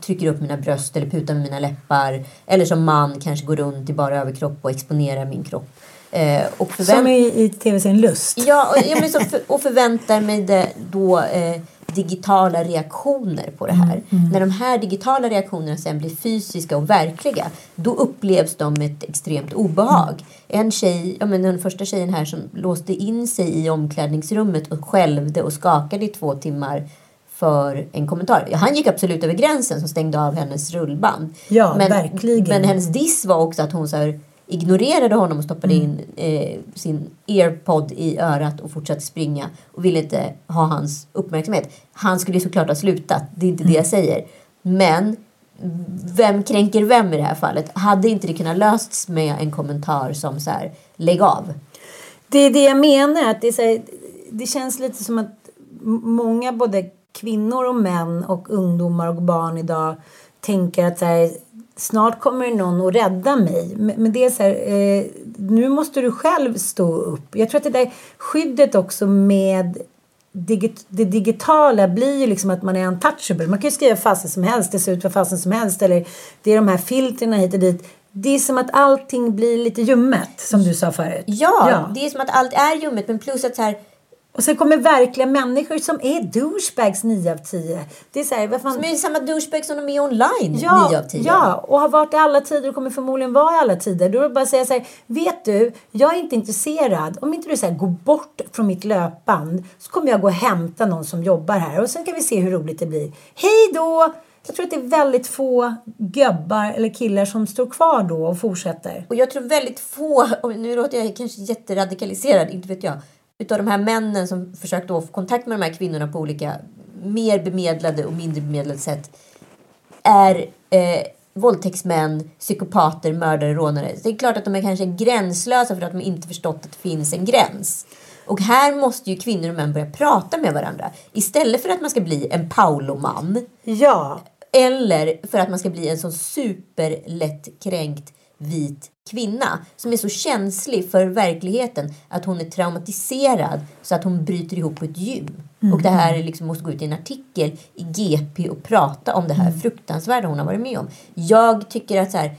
trycker upp mina bröst eller putar med mina läppar. Eller som man kanske går runt i bara överkropp och exponerar min kropp. Eh, och förvänt- Som i, i tv-serien Lust. Ja, och, ja men så för, och förväntar mig det då eh, digitala reaktioner på det här. När de här digitala reaktionerna sen blir fysiska och verkliga då upplevs de med ett extremt obehag. En tjej, ja, men den första tjejen här som låste in sig i omklädningsrummet och skälvde och skakade i två timmar för en kommentar. Ja, han gick absolut över gränsen som stängde av hennes rullband. Ja, men, verkligen. Men hennes diss var också att hon så här, ignorerade honom och stoppade Mm. in eh, sin airpod i örat och fortsatte springa och ville inte ha hans uppmärksamhet. Han skulle ju såklart ha slutat, det är inte det Mm. jag säger. Men vem kränker vem i det här fallet? Hade inte det kunnat lösts med en kommentar som så här, lägg av? Det är det jag menar. Att det, är så här, det känns lite som att många både kvinnor och män och ungdomar och barn idag tänker att så här, snart kommer någon att rädda mig. Men, det är så här, eh, nu måste du själv stå upp. Jag tror att det där skyddet också med digit, det digitala blir ju liksom att man är untouchable. Man kan ju skriva fasen som helst, det ser ut vad fasen som helst. Eller det är de här filtrerna hit och dit. Det är som att allting blir lite ljummet, som du sa förut. Ja, det är som att allt är ljummet men plus att så här, Och sen kommer verkliga människor som är douchebags 9 av 10. Det är så här, vad fan... som är samma douchebag som de är online Ja, 9 av 10. ja, och har varit i alla tider och kommer förmodligen vara i alla tider. Då är det bara att säga så här, vet du, jag är inte intresserad. Om inte du säger gå bort från mitt löpband så kommer jag gå och hämta någon som jobbar här och sen kan vi se hur roligt det blir. Hej då! Jag tror att det är väldigt få gubbar eller killar som står kvar då och fortsätter. Och jag tror väldigt få, nu låter jag kanske jätteradikaliserad, inte vet jag, utav de här männen som försökt då få kontakt med de här kvinnorna på olika mer bemedlade och mindre bemedlade sätt är eh, våldtäktsmän, psykopater, mördare, rånare. Det är klart att de är kanske gränslösa för att de inte förstått att det finns en gräns. Och här måste ju kvinnor och män börja prata med varandra. Istället för att man ska bli en Pauloman Ja, eller för att man ska bli en så superlätt kränkt vit kvinna som är så känslig för verkligheten att hon är traumatiserad så att hon bryter ihop på ett gym. Och det här liksom måste gå ut i en artikel i GP och prata om det här fruktansvärda hon har varit med om. Jag tycker att så här,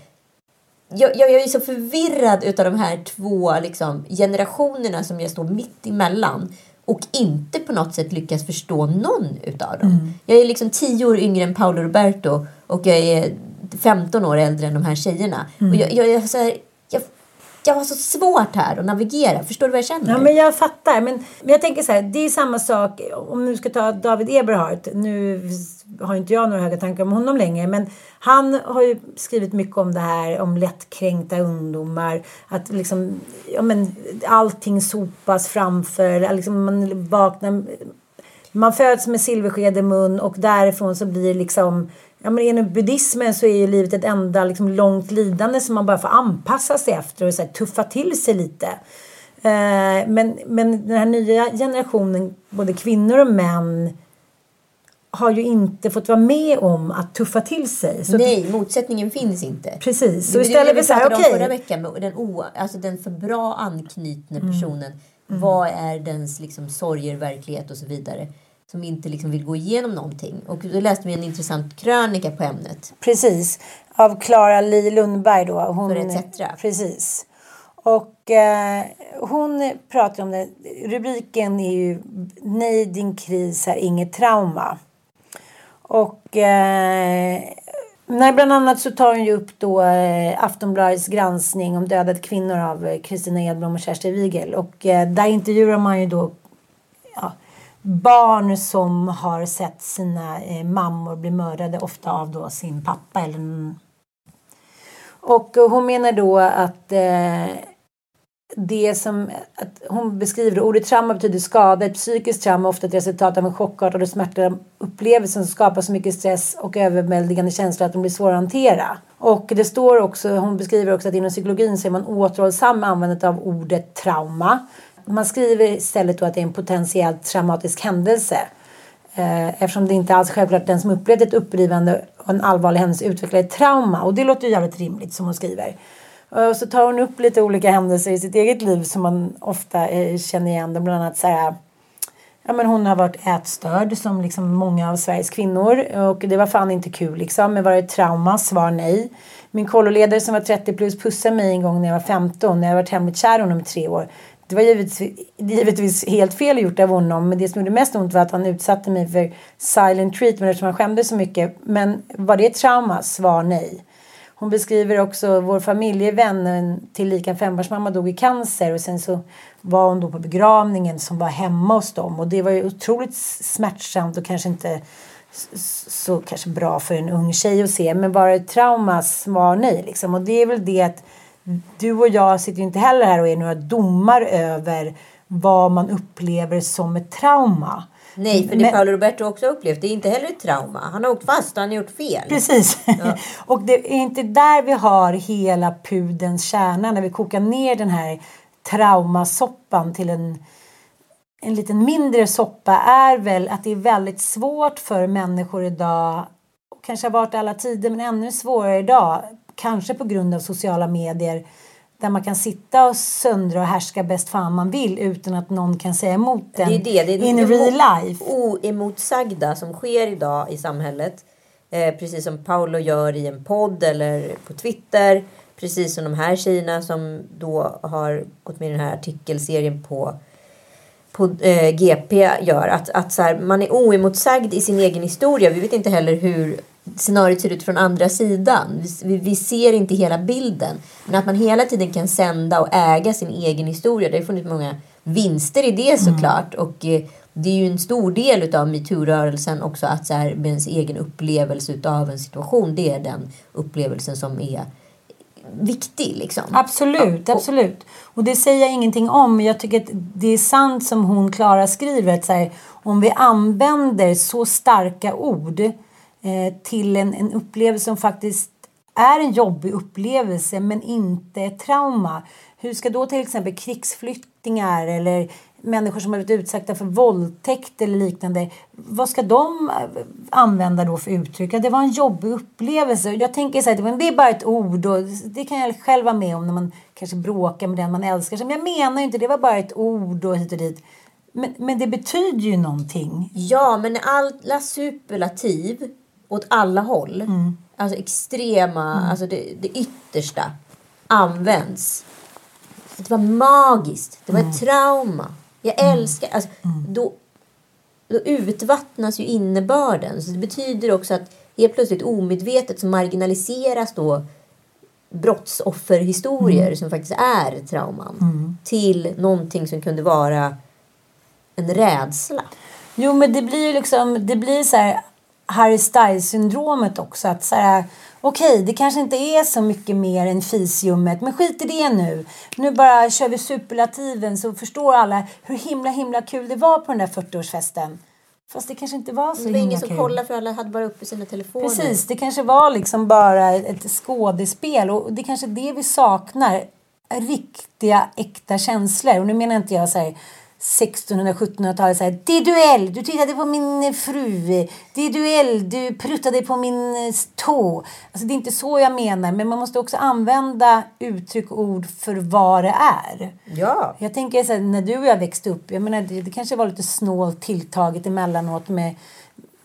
jag, jag, jag är så förvirrad utav de här två liksom, generationerna som jag står mitt emellan och inte på något sätt lyckas förstå någon utav dem. Jag är liksom tio år yngre än Paolo Roberto och jag är 15 år äldre än de här tjejerna. Och jag, jag, jag, så här, jag, jag har så svårt här att navigera. Förstår du vad jag känner? Ja, men jag fattar. Men, men jag tänker så här, det är samma sak om du ska ta David Eberhardt. Nu har inte jag några höga tankar om honom längre. Men han har ju skrivit mycket om det här, om lättkränkta ungdomar. Att liksom, ja men allting sopas framför. Liksom man vaknar... Man föds med silversked i mun och därifrån så blir liksom... Ja, men inom buddhismen så är ju livet ett enda liksom, långt lidande som man bara får anpassa sig efter och så här, tuffa till sig lite. Eh, men, men den här nya generationen, både kvinnor och män, har ju inte fått vara med om att tuffa till sig. Så Nej, motsättningen finns inte. Precis. Så är istället det vi så här, okej. förra veckan med den, o, alltså den för bra anknutna Mm. personen. Vad är dens liksom, sorger, verklighet och så vidare. Som inte liksom vill gå igenom någonting. Och då läste vi en intressant krönika på ämnet. Precis. Av Klara Li Lundberg då. Hon, För ETC. Precis. Och eh, hon pratar om det. Rubriken är ju Nej, din kris är inget trauma. Och eh, nej, bland annat så tar hon ju upp då eh, Aftonbladets granskning om dödade kvinnor av eh, Kristina Edblom och Kerstin Wigel. Och eh, där intervjuar man ju då barn som har sett sina eh, mammor bli mördade, ofta av då sin pappa. Eller en... Och hon menar då att eh, det som att hon beskriver ordet trauma betyder skada. Ett psykiskt trauma är ofta ett resultat av en chockartad och smärtsam upplevelse som skapar så mycket stress och överväldigande känslor att de blir svåra att hantera. Och det står också, hon beskriver också att inom psykologin så är man återhållsam med användandet av ordet trauma. Man skriver istället då att det är en potentiellt traumatisk händelse. Eh, eftersom det inte alls är självklart att den som upplevt ett upprivande och en allvarlig händelse utvecklar ett trauma. Och det låter ju jävligt rimligt som hon skriver. Och så tar hon upp lite olika händelser i sitt eget liv som man ofta eh, känner igen. Bland annat så här, ja, men hon har varit ätstörd som liksom många av Sveriges kvinnor. Och det var fan inte kul liksom. Men var det ett trauma? Svar nej. Min kolloledare som var 30 plus pussade mig en gång när jag var 15. När jag varit hemligt kär i honom i tre år. Det var givetvis, givetvis helt fel gjort av honom. Men det som gjorde mest ont var att han utsatte mig för silent treatment eftersom han skämdes så mycket. Men var det ett trauma? Svar nej. Hon beskriver också vår familjevän, tillika en fembarnsmamma, dog i cancer och sen så var hon då på begravningen som var hemma hos dem och det var ju otroligt smärtsamt och kanske inte så kanske bra för en ung tjej att se men var det ett trauma? Svar nej liksom och det är väl det att du och jag sitter inte heller här och är några domar över vad man upplever som ett trauma. Nej, för det Men- Paolo Roberto också upplevt, det är inte heller ett trauma. Han har åkt fast han har gjort fel. Precis. och det är inte där vi har hela pudens kärna när vi kokar ner den här traumasoppan till en, en liten mindre soppa är väl att det är väldigt svårt för människor idag kanske har varit alla tider men ännu svårare idag kanske på grund av sociala medier där man kan sitta och söndra och härska bäst fan man vill utan att någon kan säga emot den Det är det. det är in real life. oemotsagda som sker idag i samhället. Eh, precis som Paolo gör i en podd eller på Twitter. Precis som de här tjejerna som då har gått med i den här artikelserien på, på eh, GP gör. Att, att så här, man är oemotsagd i sin egen historia. Vi vet inte heller hur scenariot ser ut från andra sidan. Vi, vi, ser inte hela bilden. Men att man hela tiden kan sända och äga sin egen historia. Det har funnits många vinster i det såklart. Och eh, det är ju en stor del utav metoo-rörelsen också att så här, med ens egen upplevelse utav en situation. Det är den upplevelsen som är viktig liksom. Absolut, absolut. Och det säger jag ingenting om. Men jag tycker att det är sant som hon Klara skriver. Att så här, om vi använder så starka ord Eh, till en, en upplevelse som faktiskt är en jobbig upplevelse men inte ett trauma. Hur ska då till exempel krigsflyktingar eller människor som har blivit utsatta för våldtäkt eller liknande. Vad ska de eh, använda då för uttryck? Ja, det var en jobbig upplevelse. Jag tänker så här, det är bara ett ord och det kan jag själv vara med om när man kanske bråkar med den man älskar. Men jag menar ju inte, det var bara ett ord och hit och dit. Men, men det betyder ju någonting. Ja, men alla superlativ åt alla håll, Mm. alltså extrema, alltså det, det yttersta, används. Det var magiskt, det var Mm. ett trauma. Jag älskar... Alltså, då, då utvattnas ju innebörden. Så det betyder också att helt plötsligt omedvetet så marginaliseras då brottsofferhistorier Mm. som faktiskt är trauman till någonting som kunde vara en rädsla. Jo, men det blir liksom, det blir så här Harry Styles-syndromet också. Att så här, okej, det kanske inte är så mycket mer än fisljummet, men skit i det nu. Nu bara kör vi superlativen så förstår alla hur himla himla kul det var på den där 40-årsfesten. Fast det kanske inte var så Det var ingen som kollade för alla hade bara uppe sina telefoner. Precis, det kanske var liksom bara ett skådespel och det är kanske det vi saknar. Riktiga, äkta känslor. Och nu menar inte jag så här 1600-1700-talet. så här, Det är duell! Du tittade på min fru. Det är duell! Du pruttade på min eh, tå. Alltså, det är inte så jag menar. Men man måste också använda uttryck och ord för vad det är. Ja. Jag tänker så när du och jag växte upp. Jag menar, det, det kanske var lite snålt tilltaget emellanåt med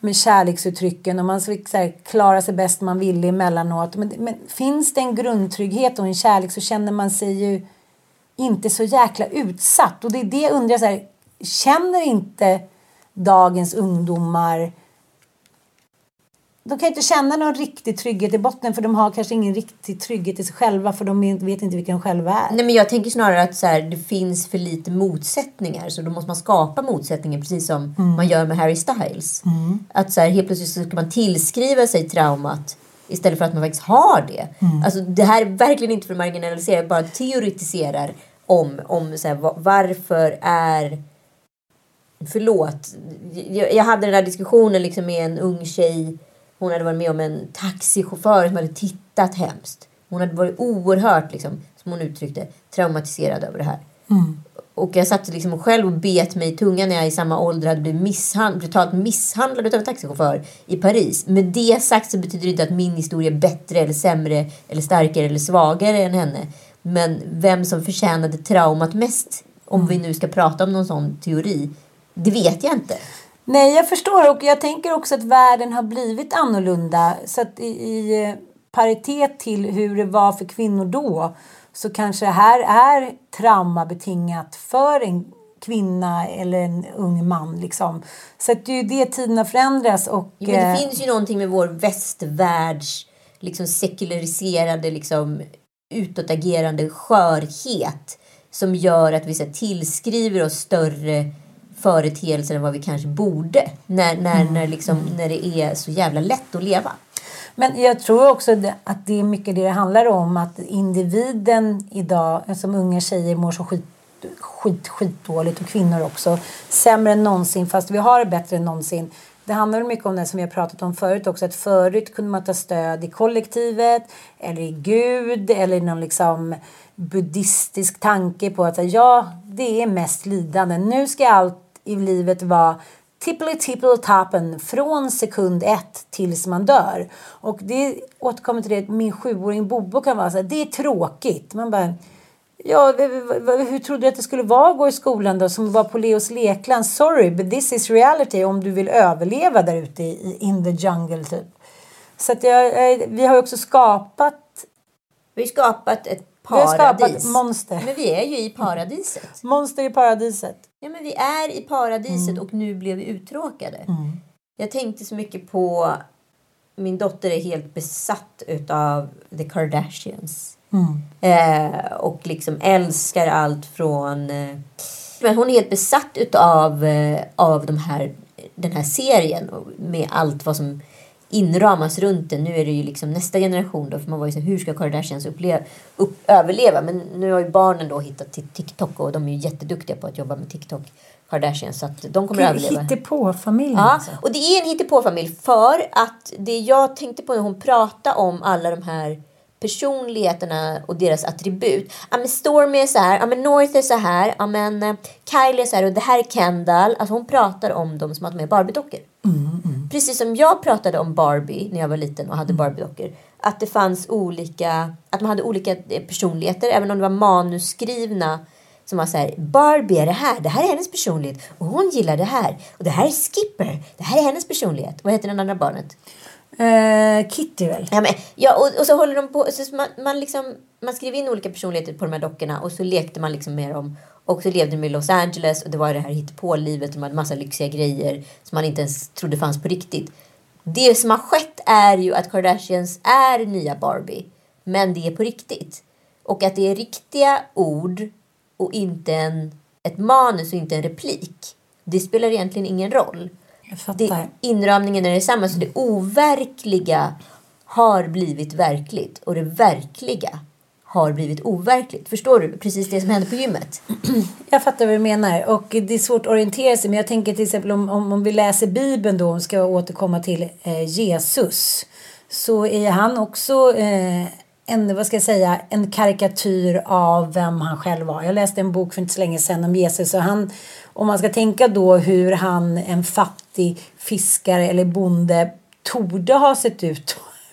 med kärleksuttrycken och man fick så här, klara sig bäst man ville emellanåt. Men, men finns det en grundtrygghet och en kärlek så känner man sig ju inte så jäkla utsatt. Och det är det jag undrar, så här, känner inte dagens ungdomar de kan inte känna någon riktig trygghet i botten för de har kanske ingen riktig trygghet i sig själva för de vet inte vilka de själva är. Nej, men jag tänker snarare att så här, det finns för lite motsättningar så då måste man skapa motsättningar precis som man gör med Harry Styles. Att så här, helt plötsligt så ska man tillskriva sig traumat istället för att man faktiskt har det. Alltså, det här är verkligen inte för att marginalisera, jag bara teoretiserar om, om så här, va- varför är Förlåt. Jag, jag hade den där diskussionen liksom med en ung tjej. Hon hade varit med om en taxichaufför som hade tittat hemskt. Hon hade varit oerhört, liksom, som hon uttryckte, traumatiserad över det här. Och jag satt liksom själv och bet mig i tungan när jag i samma ålder hade blivit misshand- brutalt misshandlad av en taxichaufför i Paris. Med det sagt så betyder det inte att min historia är bättre eller sämre eller starkare eller svagare än henne. Men vem som förtjänade traumat mest, om vi nu ska prata om någon sån teori, det vet jag inte. Nej, jag förstår och jag tänker också att världen har blivit annorlunda. Så att i, i eh, paritet till hur det var för kvinnor då så kanske det här är traumabetingat för en kvinna eller en ung man. Liksom. Så att det är ju det tiderna förändras. Och, Jo, men det eh, finns ju någonting med vår västvärlds liksom sekulariserade, liksom, utåtagerande skörhet som gör att vi så här, tillskriver oss större företeelser än vad vi kanske borde. När, när, när, liksom, när det är så jävla lätt att leva. Men jag tror också att det är mycket det det handlar om. Att individen idag, som unga tjejer, mår så skit, skit, skitdåligt och kvinnor också. Sämre än någonsin, fast vi har det bättre än någonsin. Det handlar mycket om det som vi har pratat om förut också. Att förut kunde man ta stöd i kollektivet eller i Gud eller i någon liksom buddhistisk tanke på att ja, det är mest lidande. Nu ska allt i livet vara tippeli tippeli tappen från sekund ett tills man dör. Och det återkommer till det min sjuåring Bobo kan vara så här, det är tråkigt. Man bara, ja, hur trodde du att det skulle vara att gå i skolan då som var på Leos lekland? Sorry, but this is reality om du vill överleva där ute i, in the jungle typ. Så att jag, vi har ju också skapat Vi har skapat ett Vi har paradis. skapat monster. Men vi är ju i paradiset. monster i paradiset. Ja, men vi är i paradiset Mm. och nu blev vi uttråkade. Jag tänkte så mycket på... Min dotter är helt besatt utav The Kardashians. Eh, och liksom älskar allt från... Eh, men hon är helt besatt utav eh, av de här, den här serien med allt vad som inramas runt den. Nu är det ju liksom nästa generation då, för man var ju så hur ska Kardashians uppleva, upp, överleva? Men nu har ju barnen då hittat till TikTok och de är ju jätteduktiga på att jobba med TikTok, Kardashians, så att de kommer att överleva. Hittepå-familjen Ja, alltså. och det är en hittepåfamilj för att det jag tänkte på när hon pratade om alla de här personligheterna och deras attribut. Ja men Stormy är så här, ja men North är så här, ja men eh, Kylie är så här och det här är Kendall. Alltså hon pratar om dem som att de är Barbie-dockor. Precis som jag pratade om Barbie när jag var liten och hade Barbie-dockor. Att det fanns olika, att man hade olika eh, personligheter även om det var manusskrivna som var så här, Barbie är det här, det här är hennes personlighet och hon gillar det här. Och det här är Skipper, det här är hennes personlighet. Vad heter den andra barnet? Eh, Kitty väl? Ja, men, ja och, och så håller de på, så man, man, liksom, man skrev in olika personligheter på de här dockorna och så lekte man liksom med dem. Och så levde de i Los Angeles och det var det här hittepå-livet. De hade massa lyxiga grejer som man inte ens trodde fanns på riktigt. Det som har skett är ju att Kardashians är nya Barbie. Men det är på riktigt. Och att det är riktiga ord och inte en, ett manus och inte en replik. Det spelar egentligen ingen roll. Det, inramningen är detsamma. Så det overkliga har blivit verkligt och det verkliga har blivit overkligt. Förstår du? Precis det som hände på gymmet. Jag fattar vad du menar. Och det är svårt att orientera sig. Men jag tänker till exempel om, om, om vi läser Bibeln då. Om ska återkomma till eh, Jesus. Så är han också eh, en, vad ska jag säga, en karikatyr av vem han själv var. Jag läste en bok för inte så länge sedan om Jesus och han, om man ska tänka då hur han, en fattig fiskare eller bonde, torde ha sett ut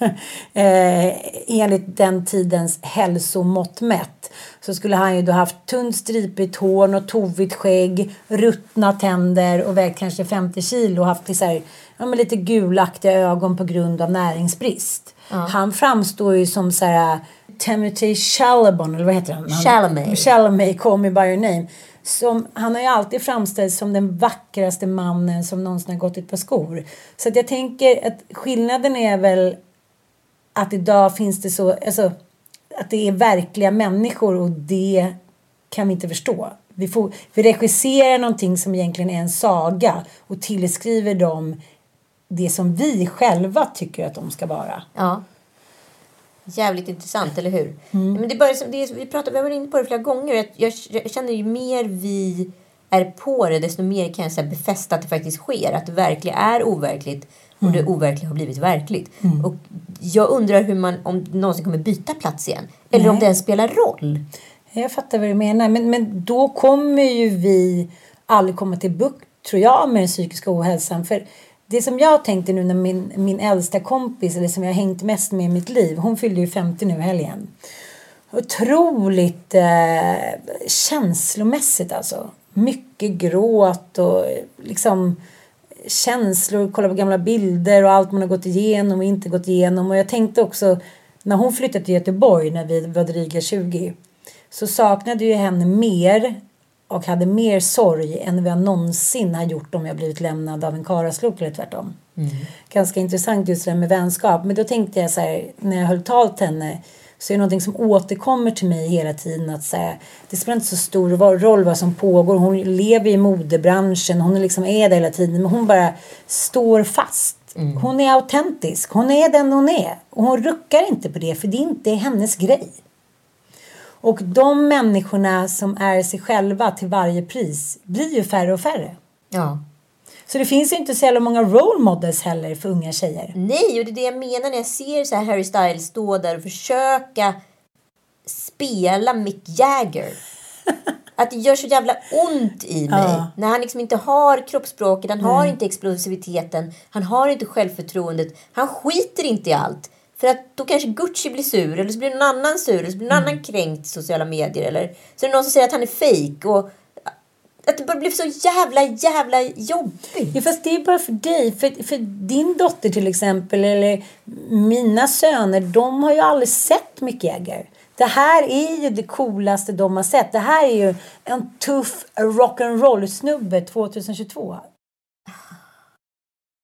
eh, enligt den tidens hälsomått mätt så skulle han ju då haft tunt stripigt hår och tovigt skägg, ruttna tänder och vägt kanske 50 kilo och haft så här, ja, lite gulaktiga ögon på grund av näringsbrist. Han framstår ju som så här Timothy Chalaban, eller vad heter han? Chalamet. Chalamet, Call Me By Your Name. Som, han har ju alltid framställts som den vackraste mannen som någonsin har gått ett par skor. Så att jag tänker att skillnaden är väl att idag finns det så, alltså att det är verkliga människor och det kan vi inte förstå. Vi, får, vi regisserar någonting som egentligen är en saga och tillskriver dem det som vi själva tycker att de ska vara. Ja. Jävligt intressant, eller hur? Men det är bara, det är, vi, pratar, vi har varit inne på det flera gånger. Jag, jag, jag känner ju mer vi är på det, desto mer kan jag så befästa att det faktiskt sker. Att det verkliga är overkligt och det overkliga har blivit verkligt. Och jag undrar hur man, om någonsin kommer byta plats igen. Eller om Nej. det ens spelar roll. Jag fattar vad du menar. Men, men då kommer ju vi aldrig komma till bukt, tror jag, med den psykiska ohälsan. För det som jag tänkte nu när min, min äldsta kompis, eller som jag har hängt mest med i mitt liv, hon fyllde ju 50 nu i helgen. Otroligt eh, känslomässigt alltså. Mycket gråt och liksom känslor, kolla på gamla bilder och allt man har gått igenom och inte gått igenom. Och jag tänkte också, när hon flyttade till Göteborg när vi var dryga 20 så saknade jag henne mer och hade mer sorg än vad jag någonsin har gjort om jag blivit lämnad av en karaslok eller tvärtom. Ganska intressant just det med vänskap. Men då tänkte jag så här, när jag höll tal till henne så är det någonting som återkommer till mig hela tiden. Att så här, det spelar inte så stor roll vad som pågår. Hon lever i modebranschen. Hon liksom är där hela tiden. Men hon bara står fast. Hon är autentisk. Hon är den hon är. Och hon ruckar inte på det för det är inte hennes grej. Och de människorna som är sig själva till varje pris blir ju färre och färre. Ja. Så det finns ju inte så jävla många role models heller för unga tjejer. Nej, och det är det jag menar när jag ser så här Harry Styles stå där och försöka spela Mick Jagger. Att det gör så jävla ont i mig. Ja. När han liksom inte har kroppsspråket, han har inte explosiviteten, han har inte självförtroendet. Han skiter inte i allt. För att då kanske Gucci blir sur, eller så blir någon annan sur, eller så blir någon annan kränkt i sociala medier. Eller så är det någon som säger att han är fejk. Att det bara blir så jävla, jävla jobbigt. Ja, fast det är bara för dig. För, för din dotter till exempel, eller mina söner, de har ju aldrig sett Mick Jagger. Det här är ju det coolaste de har sett. Det här är ju en tuff rock'n'roll-snubbe 2022.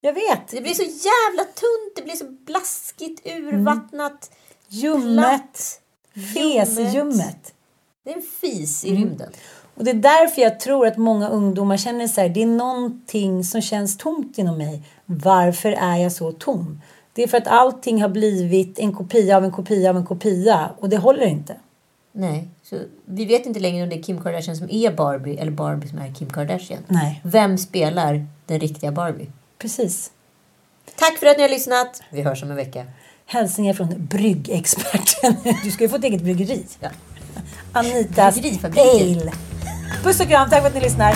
Jag vet. Det blir så jävla tunt, det blir så blaskigt, urvattnat. Ljummet. platt. Fesljummet. Det är en fis i rymden. Och det är därför jag tror att många ungdomar känner så här, det är någonting som känns tomt inom mig. Varför är jag så tom? Det är för att allting har blivit en kopia av en kopia av en kopia och det håller inte. Nej, så vi vet inte längre om det är Kim Kardashian som är Barbie eller Barbie som är Kim Kardashian. Nej. Vem spelar den riktiga Barbie? Precis. Tack för att ni har lyssnat. Vi hörs om en vecka. Hälsningar från bryggexperten. Du ska ju få ett eget bryggeri. Ja. Anitas. Ale. Puss och kram, tack för att ni lyssnar.